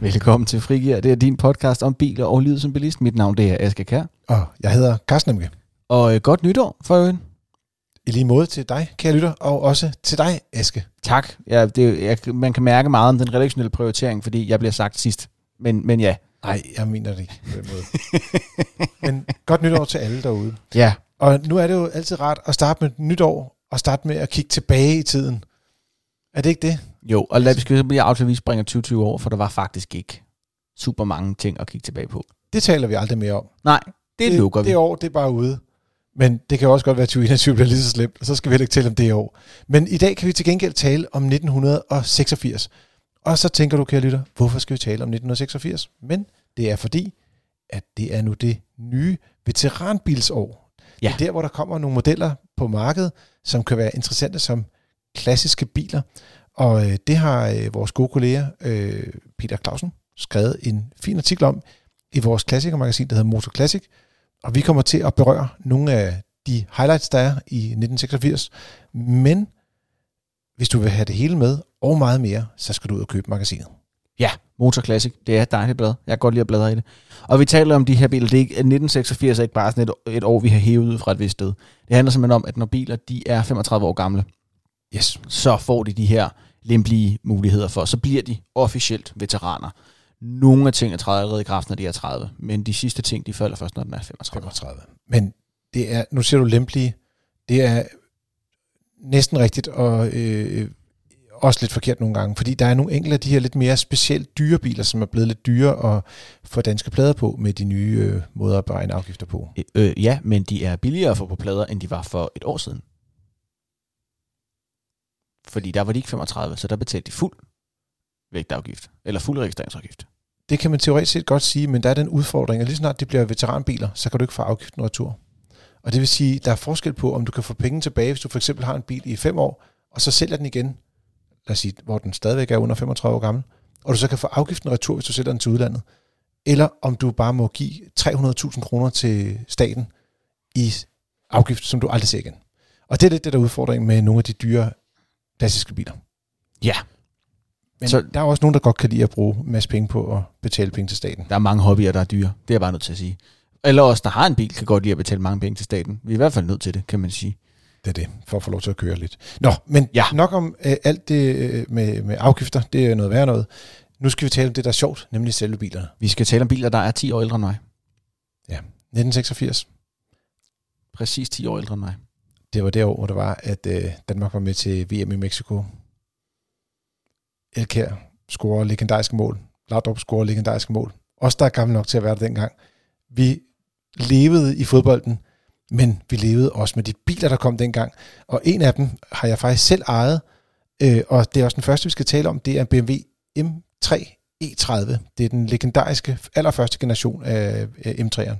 Velkommen til Frigir. Det er din podcast om biler og livet som bilist. Mit navn det er Aske Kær. Og jeg hedder Carsten Emke. Og øh, godt nytår for øvrigt. I lige måde til dig, kære lytter, og også til dig, Aske. Tak. Ja, det, jeg, man kan mærke meget om den redaktionelle prioritering, fordi jeg bliver sagt sidst. Men, men ja. Nej, jeg mener det ikke på den måde. men godt nytår til alle derude. Ja. Og nu er det jo altid rart at starte med et nytår, og starte med at kigge tilbage i tiden. Er det ikke det? Jo, og lad os blive af til, at vi springer 2020 år, for der var faktisk ikke super mange ting at kigge tilbage på. Det taler vi aldrig mere om. Nej, det, det lukker vi. Det år, det er bare ude. Men det kan også godt være, at 2021 bliver lige så slemt, og så skal vi heller ikke tale om det år. Men i dag kan vi til gengæld tale om 1986. Og så tænker du, kære lytter, hvorfor skal vi tale om 1986? Men det er fordi, at det er nu det nye veteranbilsår. Ja. Det er der, hvor der kommer nogle modeller på markedet, som kan være interessante som klassiske biler. Og øh, det har øh, vores gode kollega øh, Peter Clausen skrevet en fin artikel om i vores klassikermagasin, der hedder Motor Classic. Og vi kommer til at berøre nogle af de highlights, der er i 1986. Men hvis du vil have det hele med og meget mere, så skal du ud og købe magasinet. Ja, Motor Classic. Det er et dejligt blad. Jeg kan godt lide at bladre i det. Og vi taler om de her biler. Det er ikke, 1986 er ikke bare sådan et, et år, vi har hævet ud fra et vist sted. Det handler simpelthen om, at når biler de er 35 år gamle, yes. så får de de her lempelige muligheder for. Så bliver de officielt veteraner. Nogle af tingene træder allerede i kraft, når de er 30, men de sidste ting, de falder først, når den er 35. 35. Men det er, nu siger du lempelige, det er næsten rigtigt, og øh, også lidt forkert nogle gange, fordi der er nogle enkelte af de her lidt mere specielt dyre biler, som er blevet lidt dyre at få danske plader på med de nye øh, måder at beregne afgifter på. Øh, øh, ja, men de er billigere at få på plader, end de var for et år siden. Fordi der var de ikke 35, så der betalte de fuld vægtafgift, eller fuld registreringsafgift. Det kan man teoretisk set godt sige, men der er den udfordring, at lige snart det bliver veteranbiler, så kan du ikke få afgiften retur. Og det vil sige, der er forskel på, om du kan få penge tilbage, hvis du for eksempel har en bil i fem år, og så sælger den igen, lad os sige, hvor den stadigvæk er under 35 år gammel, og du så kan få afgiften retur, hvis du sælger den til udlandet. Eller om du bare må give 300.000 kroner til staten i afgift, som du aldrig ser igen. Og det er lidt det, der er udfordringen med nogle af de dyre klassiske biler. Ja. Men så, der er også nogen, der godt kan lide at bruge en masse penge på at betale penge til staten. Der er mange hobbyer, der er dyre. Det er jeg bare nødt til at sige. Eller os, der har en bil, kan godt lide at betale mange penge til staten. Vi er i hvert fald nødt til det, kan man sige. Det er det, for at få lov til at køre lidt. Nå, men ja. nok om øh, alt det øh, med, med afgifter. Det er noget værre noget. Nu skal vi tale om det, der er sjovt, nemlig selve bilerne. Vi skal tale om biler, der er 10 år ældre end mig. Ja, 1986. Præcis 10 år ældre end mig det var det hvor det var, at øh, Danmark var med til VM i Mexico. Elkær scorer legendariske mål. Laudrup scorer legendariske mål. Os, der er gammel nok til at være der dengang. Vi levede i fodbolden, men vi levede også med de biler, der kom dengang. Og en af dem har jeg faktisk selv ejet, øh, og det er også den første, vi skal tale om. Det er en BMW M3 E30. Det er den legendariske, allerførste generation af, af M3'eren.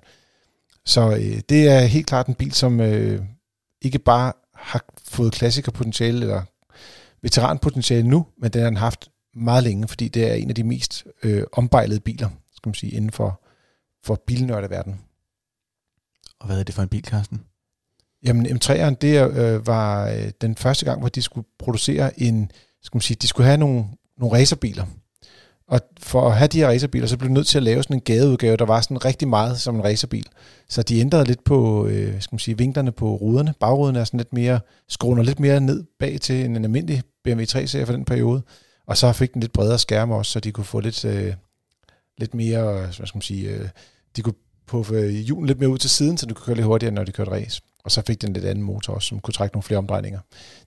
Så øh, det er helt klart en bil, som øh, ikke bare har fået klassikerpotentiale eller veteranpotentiale nu, men den har den haft meget længe, fordi det er en af de mest øh, ombejlede biler, skal man sige, inden for, for bilnørdeverden. Og hvad er det for en bil, Carsten? Jamen M3'eren, det øh, var øh, den første gang, hvor de skulle producere en, skal man sige, de skulle have nogle, nogle racerbiler, og for at have de her racerbiler, så blev de nødt til at lave sådan en gadeudgave, der var sådan rigtig meget som en racerbil. Så de ændrede lidt på, øh, skal man sige, vinklerne på ruderne. Bagruderne er sådan lidt mere, skruner lidt mere ned bag til en, almindelig BMW 3-serie for den periode. Og så fik den lidt bredere skærme også, så de kunne få lidt, øh, lidt mere, hvad skal man sige, øh, de kunne puffe øh, hjulen lidt mere ud til siden, så de kunne køre lidt hurtigere, når de kørte race. Og så fik den lidt anden motor også, som kunne trække nogle flere omdrejninger.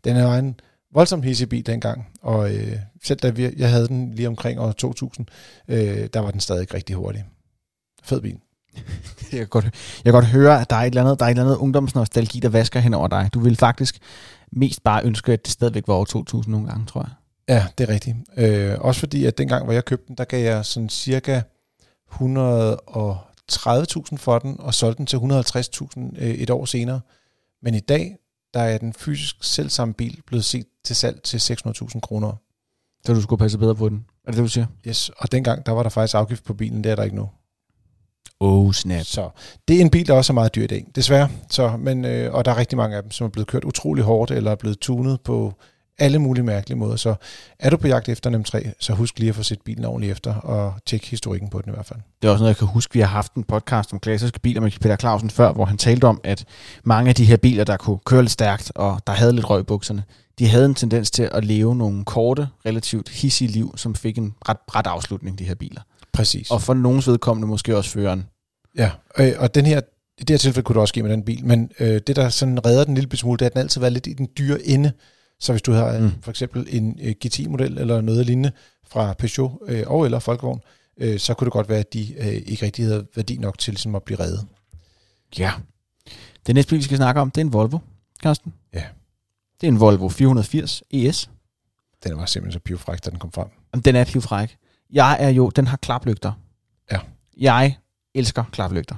Den er en voldsomt hissig bil dengang, og øh, selv da vi, jeg havde den lige omkring år 2000, øh, der var den stadig rigtig hurtig. Fed bil. jeg, kan godt, jeg kan godt høre, at der er et eller andet, der er et eller andet ungdomsnostalgi, der vasker hen over dig. Du vil faktisk mest bare ønske, at det stadigvæk var over 2000 nogle gange, tror jeg. Ja, det er rigtigt. Øh, også fordi, at dengang, hvor jeg købte den, der gav jeg sådan cirka 130.000 for den, og solgte den til 150.000 øh, et år senere. Men i dag, der er den fysisk selv samme bil blevet set til salg til 600.000 kroner. Så du skulle passe bedre på den? Er det det, du siger? Yes, og dengang, der var der faktisk afgift på bilen, det er der ikke nu. Oh, snap. Så det er en bil, der også er meget dyr i dag, desværre. Så, men, øh, og der er rigtig mange af dem, som er blevet kørt utrolig hårdt, eller er blevet tunet på alle mulige mærkelige måder. Så er du på jagt efter en M3, så husk lige at få set bilen ordentligt efter, og tjek historikken på den i hvert fald. Det er også noget, jeg kan huske. Vi har haft en podcast om klassiske biler med Peter Clausen før, hvor han talte om, at mange af de her biler, der kunne køre lidt stærkt, og der havde lidt røg i bukserne, de havde en tendens til at leve nogle korte, relativt hissige liv, som fik en ret bræt afslutning, de her biler. Præcis. Og for nogens vedkommende måske også føreren. Ja, øh, og den her, i det her tilfælde kunne det også ske med den bil, men øh, det, der sådan redder den lille smule, det er, at den altid været lidt i den dyre ende. Så hvis du har mm. for eksempel en øh, GT-model eller noget lignende fra Peugeot øh, og eller Folkevogn, øh, så kunne det godt være, at de øh, ikke rigtig havde værdi nok til ligesom at blive reddet. Ja. Det næste bil, vi skal snakke om, det er en Volvo, Carsten. Ja. Det er en Volvo 480 ES. Den var simpelthen så pivfræk, da den kom frem. Jamen, Den er pivfræk. Jeg er jo, den har klaplygter. Ja. Jeg elsker klaplygter.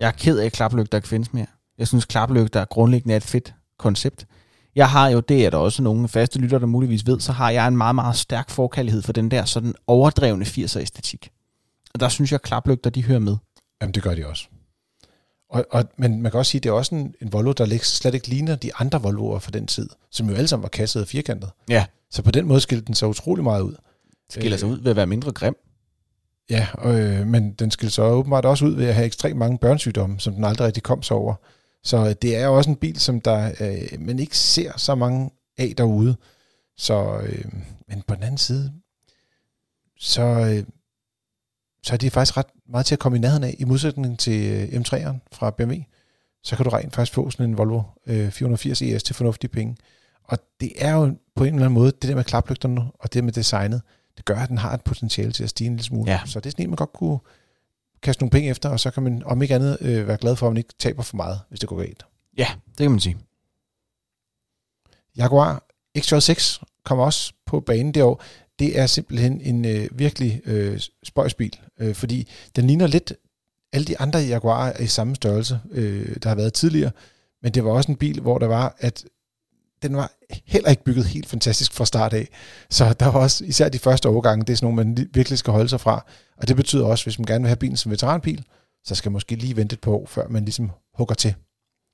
Jeg er ked af, at klaplygter ikke findes mere. Jeg synes, klaplygter grundlæggende er et fedt koncept. Jeg har jo, det er der også nogle faste lytter, der muligvis ved, så har jeg en meget, meget stærk forkærlighed for den der sådan overdrevne 80'er æstetik. Og der synes jeg, at klaplygter, de hører med. Jamen, det gør de også. Og, og, men man kan også sige, at det er også en, en Volvo, der slet ikke ligner de andre Volvoer fra den tid, som jo alle sammen var kasset og firkantet. Ja. Så på den måde skilte den så utrolig meget ud. Skiller sig ud ved at være mindre grim. Ja, øh, men den skilte så åbenbart også ud ved at have ekstremt mange børnesygdomme, som den aldrig rigtig kom sig over. Så det er også en bil, som der øh, man ikke ser så mange af derude. Så, øh, men på den anden side, så, øh, så er det faktisk ret meget til at komme i nærheden af, i modsætning til øh, M3'eren fra BMW. Så kan du rent faktisk få sådan en Volvo øh, 480 ES til fornuftige penge. Og det er jo på en eller anden måde, det der med klaplygterne og det med designet, det gør, at den har et potentiale til at stige en lille smule. Ja. Så det er sådan en, man godt kunne kaste nogle penge efter, og så kan man om ikke andet øh, være glad for, at man ikke taber for meget, hvis det går galt. Ja, det kan man sige. Jaguar XJ6 kommer også på banen det år. Det er simpelthen en øh, virkelig øh, spøjsbil, øh, fordi den ligner lidt alle de andre Jaguarer er i samme størrelse, øh, der har været tidligere, men det var også en bil, hvor der var, at den var heller ikke bygget helt fantastisk fra start af. Så der var også, især de første overgange, det er sådan nogle, man li- virkelig skal holde sig fra. Og det betyder også, hvis man gerne vil have bilen som veteranbil, så skal man måske lige vente et par år, før man ligesom hugger til.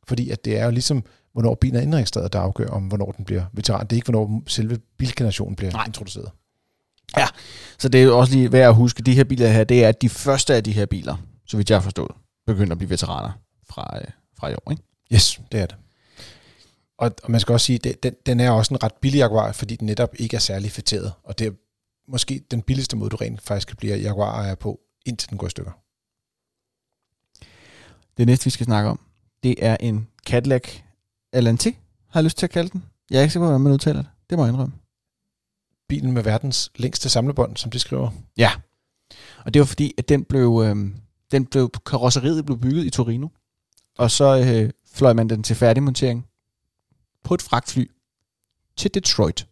Fordi at det er jo ligesom, hvornår bilen er indregistreret, der afgør om, hvornår den bliver veteran. Det er ikke, hvornår selve bilgenerationen bliver Nej. Introduceret. Så det er jo også lige værd at huske, de her biler her, det er at de første af de her biler, så vidt jeg har forstået, begynder at blive veteraner fra, øh, fra i år. Ikke? Yes, det er det. Og, og man skal også sige, at den, den er også en ret billig Jaguar, fordi den netop ikke er særlig fætteret. Og det er måske den billigste måde, du rent faktisk kan blive Jaguar-ejer på, indtil den går i stykker. Det næste, vi skal snakke om, det er en Cadillac Alante, har jeg lyst til at kalde den. Jeg er ikke sikker på, hvordan man udtaler det. Det må jeg indrømme. Bilen med verdens længste samlebånd, som de skriver. Ja. Og det var fordi, at den blev, øh, den blev, karosseriet blev bygget i Torino. Og så øh, fløj man den til færdigmontering på et fragtfly til Detroit.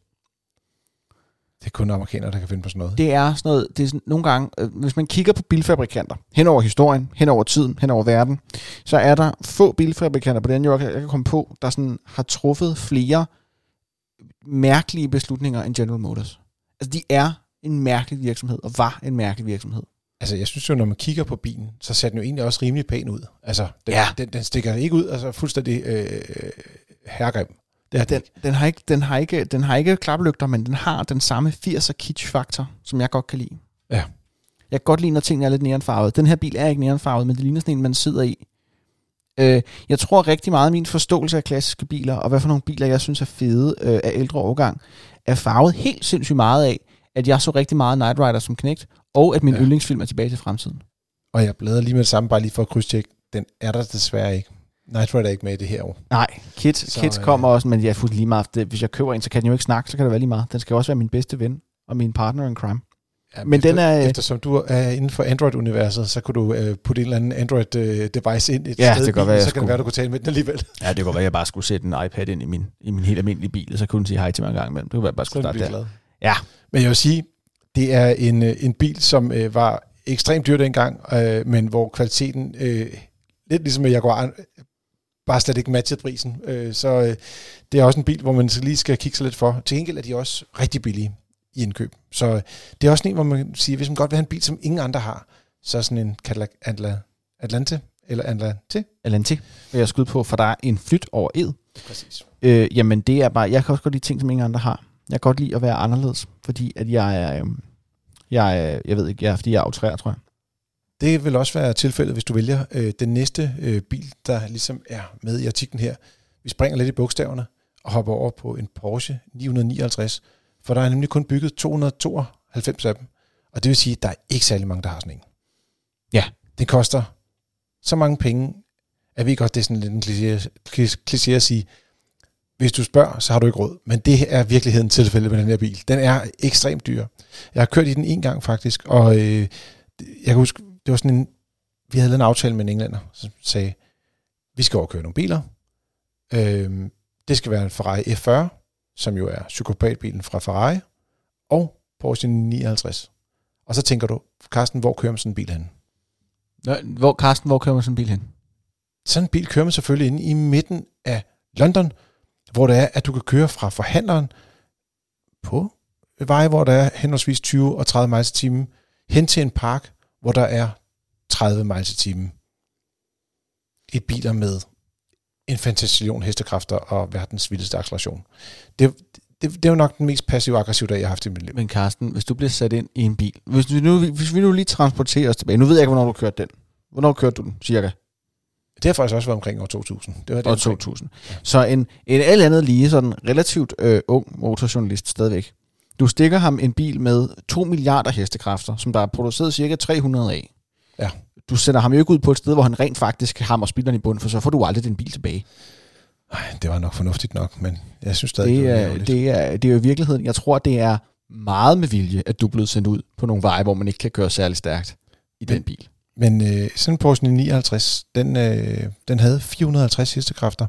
Det er kun amerikanere, der kan finde på sådan noget. Det er sådan noget, det er sådan, nogle gange, øh, hvis man kigger på bilfabrikanter, hen over historien, hen over tiden, hen over verden, så er der få bilfabrikanter på den jord, jeg kan komme på, der sådan har truffet flere mærkelige beslutninger end General Motors. Altså, de er en mærkelig virksomhed, og var en mærkelig virksomhed. Altså, jeg synes jo, når man kigger på bilen, så ser den jo egentlig også rimelig pæn ud. Altså, den, Ja. den, den stikker ikke ud, altså fuldstændig øh, herregrim. Det den, Den, den, har ikke, den, har ikke, den har ikke klaplygter, men den har den samme 80'er kitsch-faktor, som jeg godt kan lide. Ja. Jeg kan godt lide, når tingene er lidt neonfarvet. Den her bil er ikke neonfarvet, men det ligner sådan en, man sidder i. Øh, jeg tror rigtig meget, at min forståelse af klassiske biler, og hvad for nogle biler, jeg synes er fede øh, af ældre årgang, er farvet helt sindssygt meget af, at jeg så rigtig meget Night Rider som knægt, og at min ja. Yndlingsfilm er tilbage til fremtiden. Og jeg bladrer lige med det samme, bare lige for at krydstjekke. Den er der desværre ikke. Night Rider er ikke med i det her år. Nej, Kids, Så, Kids øh, kommer også, men jeg er fuldt lige meget. Hvis jeg køber en, så kan den jo ikke snakke, så kan det være lige meget. Den skal også være min bedste ven og min partner in crime. Ja, Men den er- Eftersom du er inden for Android-universet, så kunne du øh, putte en eller anden Android-device ind et Ja, sted det i kan bilen, være, så kan skulle- det være, du kunne tale med den alligevel. Ja, det kunne være, at jeg bare skulle sætte en iPad ind i min, i min helt almindelige bil, og så kunne den sige hej til mig en gang imellem. Det kunne være, at jeg bare skulle starte der. glad. Ja. Men jeg vil sige, det er en, øh, en bil, som øh, var ekstremt dyr dengang, øh, men hvor kvaliteten, øh, lidt ligesom med Jaguar, bare slet ikke matchede prisen. Øh, så øh, det er også en bil, hvor man lige skal kigge sig lidt for. Til gengæld er de også rigtig billige i indkøb. Så øh, det er også en, hvor man siger, hvis man godt vil have en bil, som ingen andre har, så er sådan en Cadillac Atla- Atlante, eller Atlante. Atlantic vil jeg skyde på, for der er en flyt over ed. Præcis. Øh, jamen, det er bare, jeg kan også godt lide ting, som ingen andre har. Jeg kan godt lide at være anderledes, fordi at jeg er, øhm, jeg, er, jeg ved ikke, jeg fordi jeg er autræer, tror jeg. Det vil også være tilfældet, hvis du vælger øh, den næste øh, bil, der ligesom er med i artiklen her. Vi springer lidt i bogstaverne og hopper over på en Porsche 959, for der er nemlig kun bygget 292 af dem. Og det vil sige, at der er ikke særlig mange, der har sådan en. Ja. Det koster så mange penge, at vi godt, det er sådan lidt en kliché at sige, hvis du spørger, så har du ikke råd. Men det er virkeligheden tilfælde med den her bil. Den er ekstremt dyr. Jeg har kørt i den en gang faktisk, og øh, jeg kan huske, det var sådan en, vi havde en aftale med en englænder, som sagde, vi skal overkøre nogle biler. Øh, det skal være en Ferrari F40, som jo er psykopatbilen fra Ferrari, og Porsche 59. Og så tænker du, Carsten, hvor kører man sådan en bil hen? Nå, Hvor, Karsten, hvor kører man sådan en bil hen? Sådan en bil kører man selvfølgelig inde i midten af London, hvor det er, at du kan køre fra forhandleren på veje, hvor der er henholdsvis 20 og 30 miles i timen, hen til en park, hvor der er 30 miles i timen. I biler med en fantastillion hestekræfter og verdens vildeste acceleration. Det, det, det er jo nok den mest passive-aggressive dag, jeg har haft i mit liv. Men Carsten, hvis du bliver sat ind i en bil, hvis vi nu, hvis vi nu lige transporterer os tilbage, nu ved jeg ikke, hvornår du kørte den. Hvornår kørte du den, cirka? Det har faktisk også været omkring år 2000. Det var det År omkring. 2000. Så en, en alt andet lige sådan relativt øh, ung motorjournalist stadigvæk. Du stikker ham en bil med 2 milliarder hestekræfter, som der er produceret cirka 300 af. Ja. Du sender ham jo ikke ud på et sted, hvor han rent faktisk hammer spilderen i bunden, for så får du aldrig din bil tilbage. Ej, det var nok fornuftigt nok, men jeg synes stadig, Det er, ærgerligt. det, er, det er jo i virkeligheden, jeg tror, det er meget med vilje, at du er blevet sendt ud på nogle veje, hvor man ikke kan køre særlig stærkt i den Men- bil. Men øh, sådan en Porsche 959, den, øh, den havde 450 hestekræfter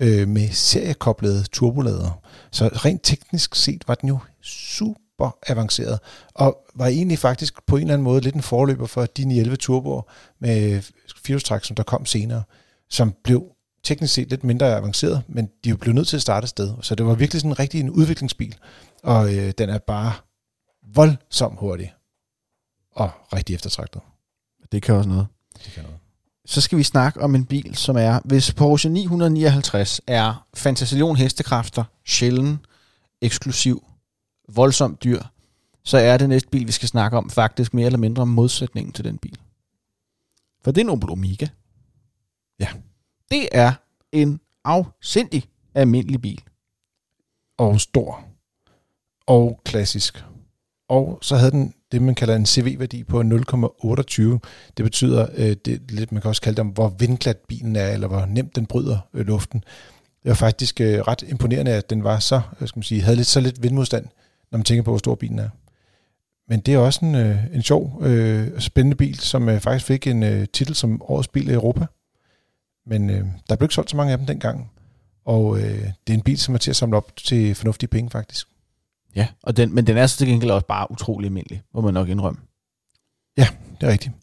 øh, med seriekoblede turbolader. Så rent teknisk set var den jo super avanceret, og var egentlig faktisk på en eller anden måde lidt en forløber for de 911 turboer med firehjulstræk, som der kom senere, som blev teknisk set lidt mindre avanceret, men de jo blev nødt til at starte et sted. Så det var virkelig sådan rigtig en udviklingsbil, og øh, den er bare voldsomt hurtig og rigtig eftertragtet. Det kan også noget. Det kan noget. Så skal vi snakke om en bil, som er, hvis Porsche 959 er fantasillion hestekræfter, sjælden, eksklusiv, voldsomt dyr, så er det næste bil, vi skal snakke om, faktisk mere eller mindre modsætningen til den bil. For det er en Opel Omega. Ja. Det er en afsindig almindelig bil. og stor og klassisk. Og så havde den det, man kalder en CV-værdi på 0,28. Det betyder, øh, det lidt, man kan også kalde det om, hvor vindglat bilen er, eller hvor nemt den bryder øh, luften. Det var faktisk øh, ret imponerende, at den var så, øh, skal man sige, havde lidt, så lidt vindmodstand, når man tænker på, hvor stor bilen er. Men det er også en, øh, en sjov, øh, spændende bil, som øh, faktisk fik en øh, titel som årets bil i Europa. Men øh, der blev ikke solgt så mange af dem dengang. Og øh, det er en bil, som er til at samle op til fornuftige penge, faktisk. Ja. Og den, men den er så til gengæld også bare utrolig almindelig, må man nok indrømme. Det er rigtigt.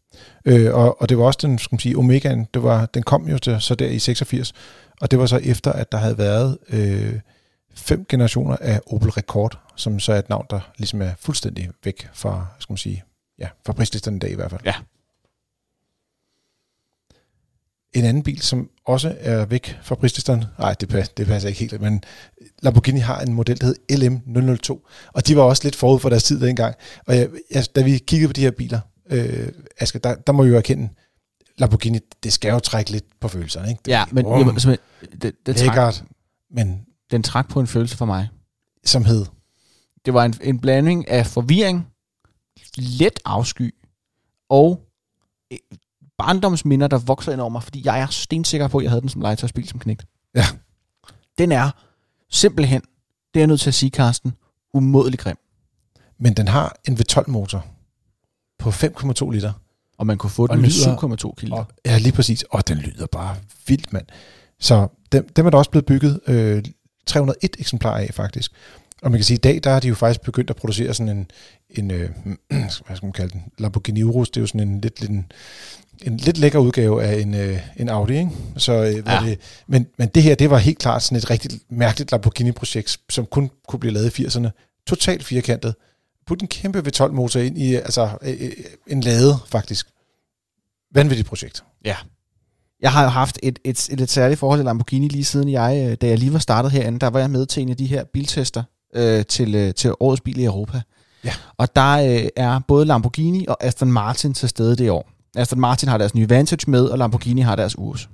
Øh, og, og det var også den, skal man sige, Omegaen, det var, den kom jo til, så der i 86, og det var så efter, at der havde været øh, fem generationer af Opel Rekord, som så er et navn, der ligesom er fuldstændig væk fra, skal man sige, ja, fra prislisterne i dag i hvert fald. Ja. En anden bil, som også er væk fra prislisterne, nej, det, passer, det passer ikke helt, men Lamborghini har en model, der hedder LM002, og de var også lidt forud for deres tid dengang. Og jeg, jeg, da vi kiggede på de her biler, øh, Asger, der, der må vi jo erkende, Lamborghini, det skal jo trække lidt på følelserne, ikke? Det, Ja, men Wow. jamen, simpelthen, det, det Lækkert, men den trak på en følelse for mig. som hed, Det var en, en blanding af forvirring, let afsky og barndomsminder, der vokser ind over mig, fordi jeg er stensikker på, at jeg havde den som legetøjsbil som knægt. Ja. Den er simpelthen, det er jeg nødt til at sige, Karsten, umådelig grim. men den har en V12-motor på 5,2 liter. Og man kunne få den med lyder- 7,2 kilo. Ja, lige præcis. Og den lyder bare vildt, mand. Så dem, dem er der også blevet bygget øh, 301 eksemplarer af, faktisk. Og man kan sige, at i dag der er de jo faktisk begyndt at producere sådan en, en øh, hvad skal man kalde den, Lamborghini Urus. Det er jo sådan en lidt, lidt, en, en lidt lækker udgave af en, øh, en Audi, ikke? Så, øh, Ja. ja. det, men, men det her, det var helt klart sådan et rigtig mærkeligt Lamborghini-projekt, som kun kunne blive lavet i 80'erne. Totalt firkantet. Put en kæmpe V12-motor ind i altså, øh, øh, en lade, faktisk. Vanvittigt projekt. Jeg har jo haft et, et, et lidt særligt forhold til Lamborghini lige siden jeg, øh, da jeg lige var startet herinde, der var jeg med til en af de her biltester øh, til, øh, til årets bil i Europa. Ja. Og der øh, er både Lamborghini og Aston Martin til stede det år. Aston Martin har deres nye Vantage med, og Lamborghini har deres Urus.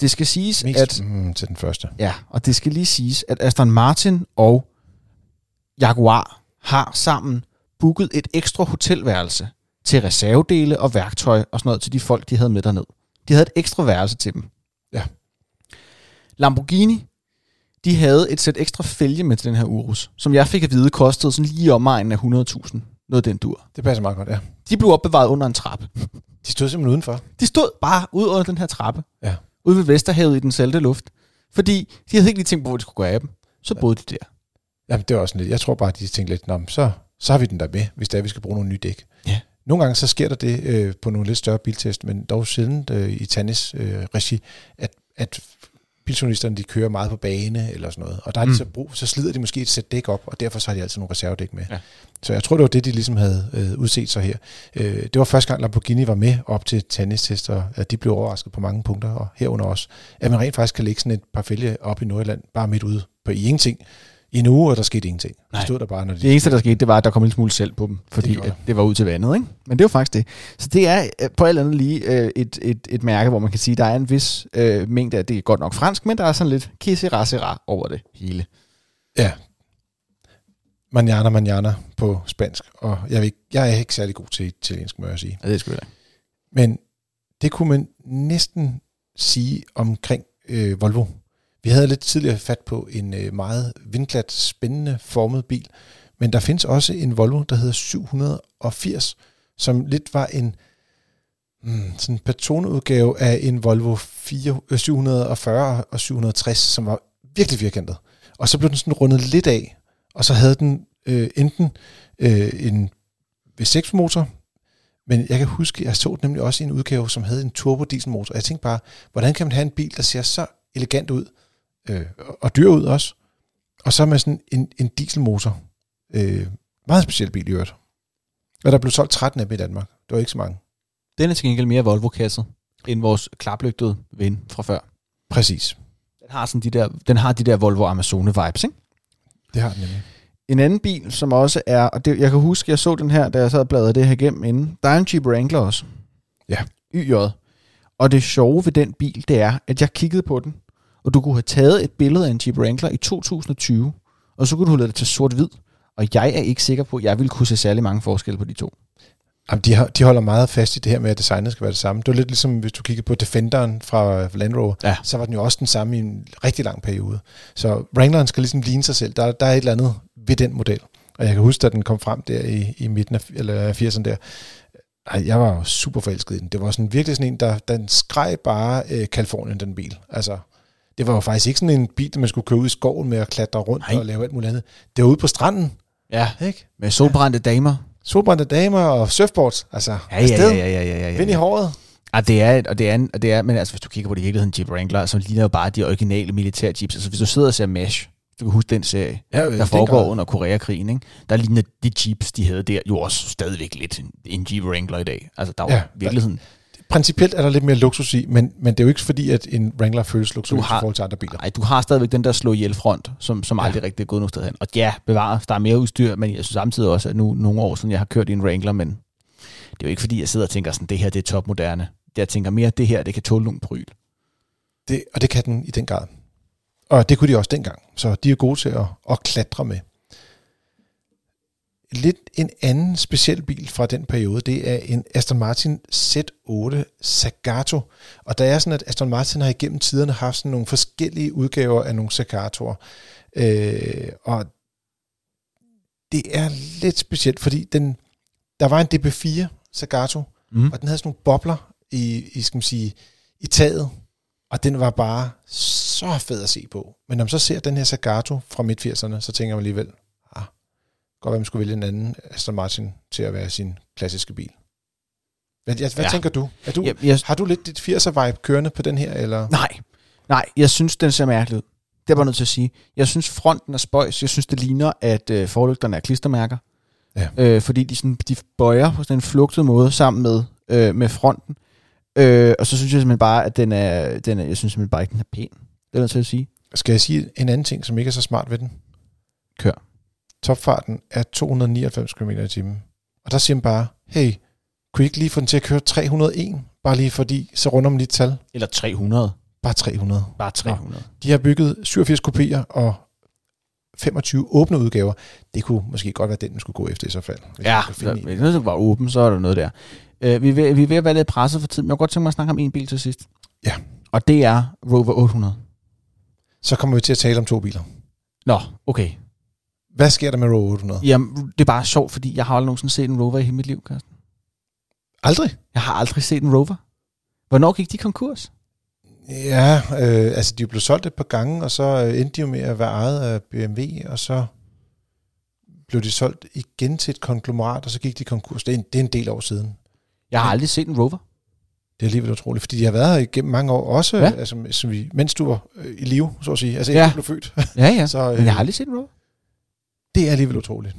Det skal siges, Mest at... mm, til den første. Ja, og det skal lige siges, at Aston Martin og Jaguar har sammen booket et ekstra hotelværelse til reservedele og værktøj og sådan noget til de folk, de havde med derned. De havde et ekstra værelse til dem. Ja. Lamborghini, de havde et sæt ekstra fælge med til den her Urus, som jeg fik at vide kostede sådan lige omegnen af 100.000. Noget den dur. Det passer meget godt, ja. De blev opbevaret under en trappe. De stod simpelthen udenfor. De stod bare ud under den her trappe. Ja. Ude ved Vesterhavet i den salte luft. Fordi de havde ikke lige tænkt på, hvor de skulle gå af dem. Så boede de der. Jamen, det var også lidt. Jeg tror bare, de tænkte lidt, Nå, så, så har vi den der med, hvis det er, vi skal bruge nogle nye dæk. Ja. Nogle gange så sker der det øh, på nogle lidt større biltest, men dog sjældent øh, i Tannis øh, regi, at, at biljournalisterne de kører meget på bane eller sådan noget. Og der er de Mm. så brug, så slider de måske et sæt dæk op, og derfor så har de altid nogle reservedæk med. Ja. Så jeg tror, det var det, de ligesom havde øh, udset sig her. Øh, det var første gang, Lamborghini var med op til Tannis-test, og at de blev overrasket på mange punkter, og herunder også, at man rent faktisk kan lægge sådan et par fælge op i Nordjylland, bare midt ude på ingenting, i en uge, og der skete ingenting. Nej. De stod der bare, når de... Det eneste, der skete, det var, at der kom en smule selv på dem, fordi det, at det var ud til vandet. Ikke? Men det var faktisk det. Så det er øh, på alt andet lige øh, et, et, et mærke, hvor man kan sige, at der er en vis øh, mængde af, det er godt nok fransk, men der er sådan lidt kissera over det hele. Ja. Manjana, manjana på spansk, og jeg, ikke, jeg er ikke særlig god til italiensk, må jeg sige. Ja, det er sgu da. Men det kunne man næsten sige omkring øh, Volvo. Vi havde lidt tidligere fat på en øh, meget vindglat, spændende formet bil, men der findes også en Volvo, der hedder 780, som lidt var en hmm, sådan patroneudgave af en Volvo 4, 740 øh, og 760, som var virkelig firkantet. Og så blev den sådan rundet lidt af, og så havde den øh, enten øh, en V6-motor, men jeg kan huske, jeg så nemlig også en udgave, som havde en turbodieselmotor. Og jeg tænkte bare, hvordan kan man have en bil, der ser så elegant ud, øh, og dyr ud også, og så med sådan en, en dieselmotor. Øh, meget speciel bil i øvrigt. Og der blev solgt 13 af dem i Danmark. Det var ikke så mange. Den er til gengæld mere Volvo-kasset, end vores klaplygtede ven fra før. Præcis. Den har, sådan de der, den har de der Volvo Amazone-vibes, ikke? Det har den nemlig. En anden bil, som også er, og det, jeg kan huske, jeg så den her, da jeg sad og bladrede det her igennem inden. Der er en Jeep Wrangler også. Ja. YJ. Og det sjove ved den bil, det er, at jeg kiggede på den, og du kunne have taget et billede af en Jeep Wrangler i 2020, og så kunne du have lavet det til sort-hvid. Og jeg er ikke sikker på, at jeg ville kunne se særlig mange forskelle på de to. Jamen, de, de holder meget fast i det her med, at designet skal være det samme. Det var lidt ligesom, hvis du kigger på Defenderen fra Land Rover, Ja. så var den jo også den samme i en rigtig lang periode. Så Wrangleren skal ligesom ligne sig selv. Der, der er et eller andet ved den model. Og jeg kan huske, da den kom frem der i, i midten af eller 80'erne der, ej, jeg var jo super forelsket i den. Det var sådan virkelig sådan en, der den skreg bare øh, Kalifornien, den bil. Altså, det var jo faktisk ikke sådan en bil, der man skulle køre ud i skoven med at klatre rundt Nej. og lave alt muligt andet. Det var ude på stranden, Ja, ikke? med solbrændte damer. Solbrændte damer og surfboards. Altså, Ja, ja, afsted. ja, ja, ja, ja, ja. Vind i håret. Ja, det er, og det er, og det er, men altså, hvis du kigger på det i virkeligheden, Jeep Wrangler, så ligner jo bare de originale militære jeeps. Altså, hvis du sidder og ser MASH, du kan huske den serie, Ja, der foregår under Koreakrigen, ikke? der ligner de jeeps, de havde der, jo også stadigvæk lidt en, Jeep Wrangler i dag. Altså, der var Ja, ja, virkeligheden... Principielt er der lidt mere luksus i, men, men det er jo ikke fordi, at en Wrangler føles luksus har- i forhold til andre biler. Nej, du har stadigvæk den der slå ihjel front, som, som Ja. aldrig rigtig er gået noget sted hen. Og ja, bevares, der er mere udstyr, men jeg synes samtidig også, at nu nogle år siden, jeg har kørt i en Wrangler, men det er jo ikke fordi, jeg sidder og tænker sådan, det her det er topmoderne. Jeg tænker mere, at det her, det kan tåle nogle pryl. Det, og det kan den i den grad. Og det kunne de også dengang. Så de er gode til at, at klatre med. Lidt en anden speciel bil fra den periode, det er en Aston Martin Z8 Zagato. Og der er sådan, at Aston Martin har igennem tiderne haft sådan nogle forskellige udgaver af nogle Zagatoer. Øh, og det er lidt specielt, fordi den, der var en DB4 Zagato, Mm. og den havde sådan nogle bobler i, i, skal man sige, i taget, og den var bare så fed at se på. Men når man så ser den her Zagato fra midt-80'erne, så tænker man alligevel, godt være, man skulle vælge en anden Aston Martin til at være sin klassiske bil. Hvad, hvad ja. Tænker du? Er du Jeg, jeg, Har du lidt dit 80'er-vibe kørende på den her, eller? Nej, nej, jeg synes, den ser mærkelig ud. Det er bare nødt til at sige. Jeg synes, fronten er spøjs. Jeg synes, det ligner, at øh, forlygterne er klistermærker. Ja. Øh, fordi de, sådan, de bøjer på sådan en flugtet måde sammen med, øh, med fronten. Øh, og så synes jeg simpelthen bare, at den er, den er, jeg synes simpelthen bare ikke, den er pæn. Det er nødt til at sige. Skal jeg sige en anden ting, som ikke er så smart ved den? Topfarten er 299 km i timen. Og der siger man bare, hey, kunne I ikke lige få den til at køre 301? Bare lige fordi, så runder man lige et tal. Eller 300. Bare 300. Bare 300. De har bygget 87 kopier og 25 åbne udgaver. Det kunne måske godt være den, man skulle gå efter i så fald. hvis Ja, hvis det var åben, så er der noget der. Uh, vi, ved, vi er ved at være lidt presset for tid, men jeg kunne godt tænke mig at snakke om en bil til sidst. Ja. Og det er Rover 800. Så kommer vi til at tale om to biler. Nå, okay. Hvad sker der med Rover 800? Jamen, det er bare sjovt, fordi jeg har aldrig nogensinde set en Rover i hele mit liv, Carsten. Aldrig? Jeg har aldrig set en Rover. Hvornår gik de konkurs? Ja, øh, altså de blev solgt et par gange, og så øh, endte de jo med at være ejet af BMW, og så blev de solgt igen til et konglomerat, og så gik de konkurs. Det er en, det er en del år siden. Jeg har aldrig set en Rover. Det er alligevel utroligt, fordi de har været her igennem mange år, også Ja. altså, som vi, mens du var øh, i live, så at sige. Altså Ja. ja. du blev født. Ja, ja. så, Men jeg har aldrig set en Rover. Det er alligevel utroligt.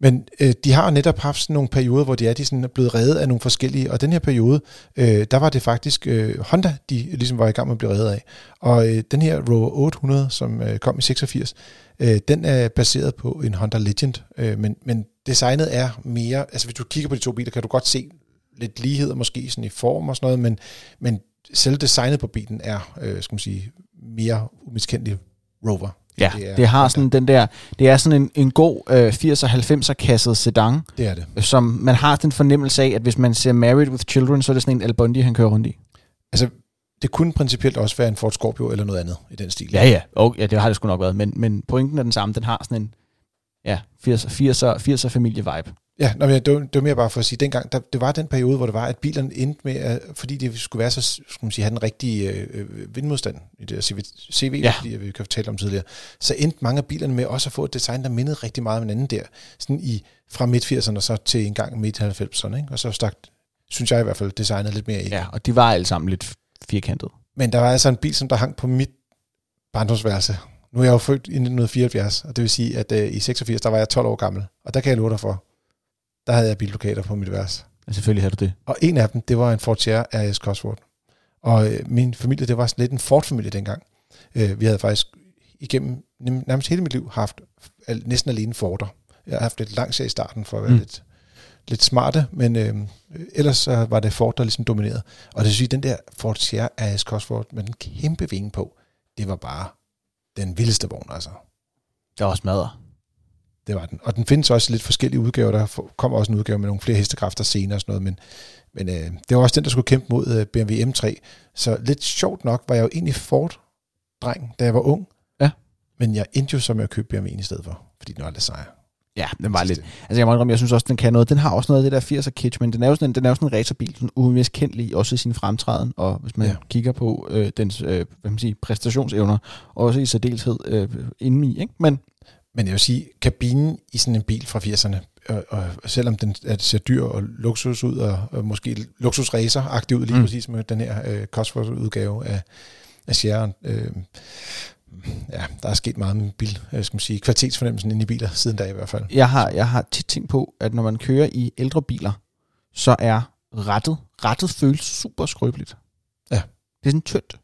Men øh, de har netop haft sådan nogle perioder, hvor de er, de sådan er blevet reddet af nogle forskellige, og den her periode, øh, der var det faktisk øh, Honda, de ligesom var i gang med at blive reddet af. Og øh, den her Rover 800, som øh, kom i 86, øh, den er baseret på en Honda Legend, øh, men, men designet er mere, altså hvis du kigger på de to biler, kan du godt se lidt ligheder måske sådan i form og sådan noget, men, men selve designet på bilen er, øh, skal man sige, mere umiskendelig Rover. Ja, Det er det har sådan den der, det er sådan en, en god øh, 80'er 90'er kasset sedan, Det er det. som man har den fornemmelse af, at hvis man ser Married with Children, så er det sådan en Al Bundy, han kører rundt i. Altså, det kunne principielt også være en Ford Scorpio eller noget andet i den stil. Ja, ja. Og, ja, det har det sgu nok været. Men, men pointen er den samme. Den har sådan en ja, 80'er, 80'er, 80'er familie-vibe. Ja, nå, men det, var, det var mere bare for at sige, dengang, der, det var den periode, hvor det var, at bilerne endte med, at, fordi det skulle være så, skulle man sige, have den rigtige øh, vindmodstand i det CV, CV Ja. ja. vi kan tale om tidligere, så endte mange af bilerne med også at få et design, der mindede rigtig meget om hinanden der, sådan i, fra midt-80'erne så til en gang midt-90'erne, ikke? og så stak, synes jeg i hvert fald, designet lidt mere i. Ja, og de var alle sammen lidt firkantet. Men der var altså en bil, som der hang på mit barndomsværelse. Nu er jeg jo født i 1974, og det vil sige, at øh, i 86, der var jeg 12 år gammel. Og der kan jeg love dig for, der havde jeg billokater på mit værelse. Ja, selvfølgelig havde du det. Og en af dem, det var en Ford Sierra RS Cosworth. Og øh, min familie, det var sådan lidt en Ford-familie dengang. Øh, vi havde faktisk igennem nem- nærmest hele mit liv haft al- næsten alene Forder. Jeg har haft lidt langt i starten for at være Mm. lidt, lidt smarte, men øh, ellers så var det Ford, der ligesom dominerede. Og det vil sige, den der Ford Sierra RS Cosworth med den kæmpe vinge på, det var bare den vildeste vogn, altså. Det var også madret. Det var den. Og den findes også lidt forskellige udgaver. Der kommer også en udgave med nogle flere hestekræfter senere og sådan noget. Men, men øh, det var også den, der skulle kæmpe mod øh, BMW M3. Så lidt sjovt nok var jeg jo egentlig Ford-dreng, da jeg var ung. Ja. Men jeg endte jo så med at købe BMW'en i stedet for, fordi den var lidt sejr. Ja, den var lidt. Altså jeg må indrømme, jeg synes også, den kan noget. Den har også noget af det der 80'er kitsch, men den er jo sådan en, den er jo sådan en racerbil, sådan umiskendelig, også i sin fremtræden, og hvis man ja. Kigger på øh, dens øh, hvad man sige, præstationsevner, også i særdeleshed øh, indeni, ikke? Men Men jeg vil sige, kabinen i sådan en bil fra 80'erne, og, og selvom den er, ser dyr og luksus ud, og, og måske luksusracer-agtig ud lige Mm. præcis med den her øh, Cosworth-udgave af, af Sierra. Øh, ja, der er sket meget med bil, øh, skal man sige, kvalitetsfornemmelsen inde i biler, siden da i hvert fald. jeg har, jeg har tit tænkt på, at når man kører i ældre biler, så er rettet, rettet føles super skrøbeligt. Ja. Det er sådan tyndt.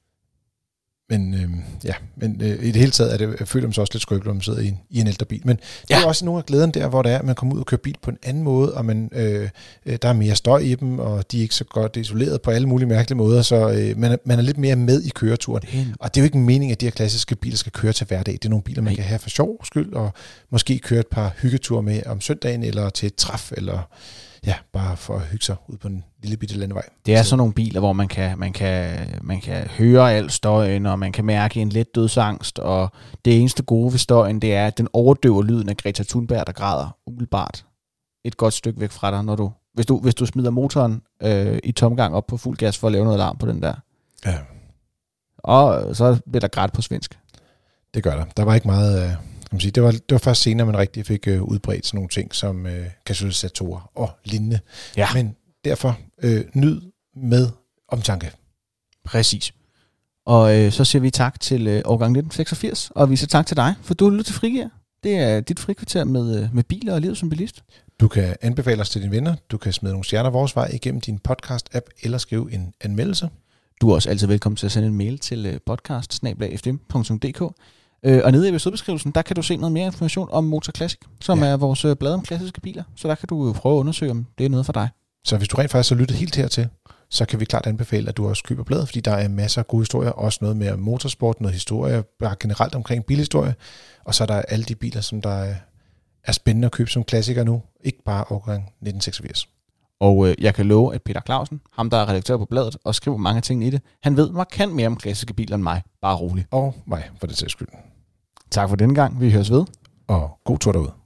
Men øh, ja, men øh, i det hele taget er det, jeg føler man så også lidt skrøbelig, når man sidder i en, i en ældre bil. Men det Ja. er også nogle af glæden der, hvor det er, at man kommer ud og kører bil på en anden måde, og man, øh, øh, der er mere støj i dem, og de er ikke så godt isoleret på alle mulige mærkelige måder, så øh, man, er, man er lidt mere med i køreturen. En, Og det er jo ikke meningen, at de her klassiske biler skal køre til hverdag. Det er nogle biler, man Nej. kan have for sjov skyld, og måske køre et par hyggeture med om søndagen, eller til et træf, eller ja, bare for at hygge sig ud på en lille bitte landevej. det er Så- sådan nogle biler, hvor man kan, man, kan, man kan høre al støjen, og man kan mærke en let dødsangst, og det eneste gode ved støjen, det er, at den overdøver lyden af Greta Thunberg, der græder umiddelbart et godt stykke væk fra dig, når du, hvis du, hvis du smider motoren øh, i tomgang op på fuld gas for at lave noget alarm på den der. Ja. Og så bliver der grædt på svensk. Det gør der. Der var ikke meget... Øh, skal man sige. Det, var, det var først senere, man rigtig fik øh, udbredt sådan nogle ting som øh, katalysatorer og lignende. Ja. Men derfor øh, nyd med omtanke. Præcis. Og øh, så siger vi tak til øh, årgang 1986, og vi siger tak til dig, for du har lyttet til Frigir. Det er dit frikvarter med, øh, med biler og livet som bilist. Du kan anbefale os til dine venner. Du kan smide nogle stjerner vores vej igennem din podcast-app, eller skrive en anmeldelse. Du er også altid velkommen til at sende en mail til øh, podcast Øh, og nede i episodebeskrivelsen, der kan du se noget mere information om Motor Classic, som Ja. er vores øh, blad om klassiske biler. Så der kan du jo prøve at undersøge, om det er noget for dig. Så hvis du rent faktisk har lyttet helt hertil, så kan vi klart anbefale, at du også køber bladet, fordi der er masser af gode historier, også noget med motorsport, noget historie, bare generelt omkring bilhistorie, og så er der alle de biler, som der er- er spændende at købe som klassikere nu, ikke bare årgang 1986. Og øh, jeg kan love, at Peter Clausen, ham der er redaktør på bladet og skriver mange ting i det, han ved markant mere om klassiske biler end mig. Bare rolig. Og mig, for det sags skyld. Tak for denne gang. Vi høres ved. Og god tur derude.